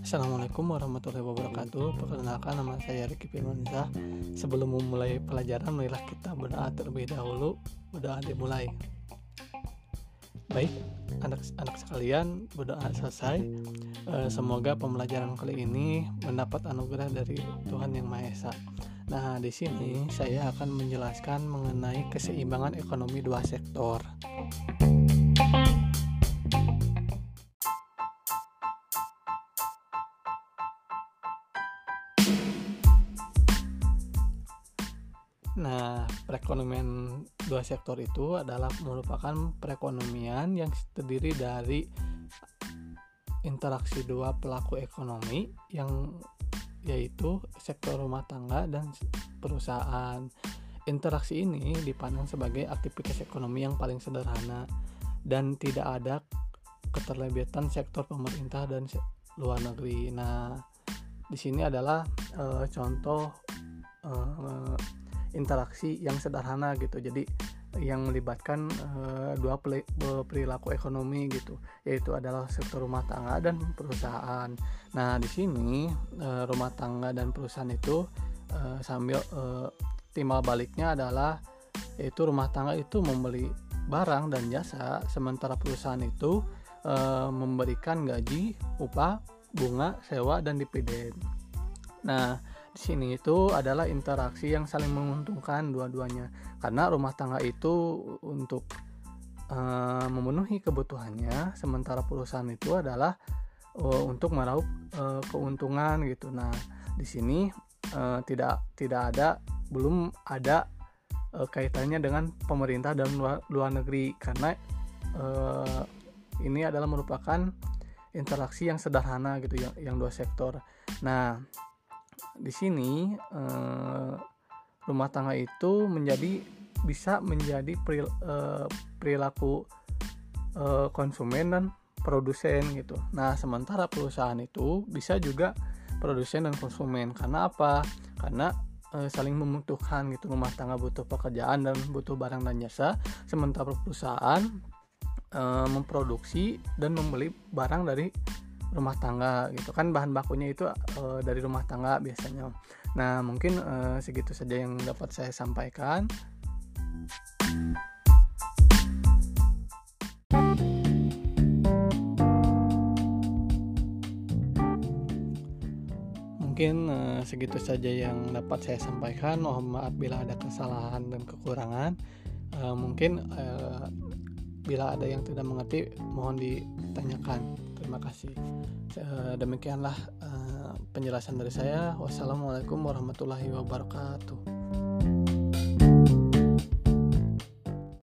Assalamualaikum warahmatullahi wabarakatuh. Perkenalkan nama saya Riki Firmansyah. Sebelum memulai pelajaran Marilah kita berdoa terlebih dahulu. Berdoa dimulai Baik, anak-anak sekalian Berdoa selesai Eh, Semoga pembelajaran kali ini Mendapat anugerah dari Tuhan Yang Maha Esa Nah, di sini saya akan menjelaskan mengenai keseimbangan ekonomi dua sektor. Nah, perekonomian dua sektor itu adalah merupakan perekonomian yang terdiri dari interaksi dua pelaku ekonomi yang yaitu sektor rumah tangga dan perusahaan. Interaksi ini dipandang sebagai aktivitas ekonomi yang paling sederhana dan tidak ada keterlibatan sektor pemerintah dan luar negeri. Nah, di sini adalah e, contoh e, interaksi yang sederhana gitu. Jadi yang melibatkan uh, dua perilaku ekonomi gitu yaitu adalah sektor rumah tangga dan perusahaan. Nah di sini uh, rumah tangga dan perusahaan itu uh, sambil uh, timbal baliknya adalah yaitu rumah tangga itu membeli barang dan jasa sementara perusahaan itu uh, memberikan gaji upah bunga sewa dan dividen. Nah di sini itu adalah interaksi yang saling menguntungkan dua-duanya. Karena rumah tangga itu untuk uh, memenuhi kebutuhannya sementara perusahaan itu adalah uh, untuk meraup uh, keuntungan gitu. Nah di sini uh, tidak tidak ada belum ada uh, kaitannya dengan pemerintah dan luar, luar negeri. Karena uh, ini adalah merupakan interaksi yang sederhana gitu yang yang dua sektor. Nah di sini eh, rumah tangga itu menjadi bisa menjadi eh, perilaku eh, konsumen dan produsen gitu. Nah, sementara perusahaan itu bisa juga produsen dan konsumen. Karena apa? Karena e, saling membutuhkan gitu. Rumah tangga butuh pekerjaan dan butuh barang dan jasa, sementara perusahaan e, memproduksi dan membeli barang dari rumah tangga gitu kan bahan bakunya itu uh, dari rumah tangga biasanya. Nah, mungkin uh, segitu saja yang dapat saya sampaikan. Mungkin uh, segitu saja yang dapat saya sampaikan. Mohon maaf bila ada kesalahan dan kekurangan. Uh, mungkin uh, bila ada yang tidak mengerti, mohon ditanyakan. Terima kasih. Demikianlah uh, penjelasan dari saya. Wassalamualaikum warahmatullahi wabarakatuh.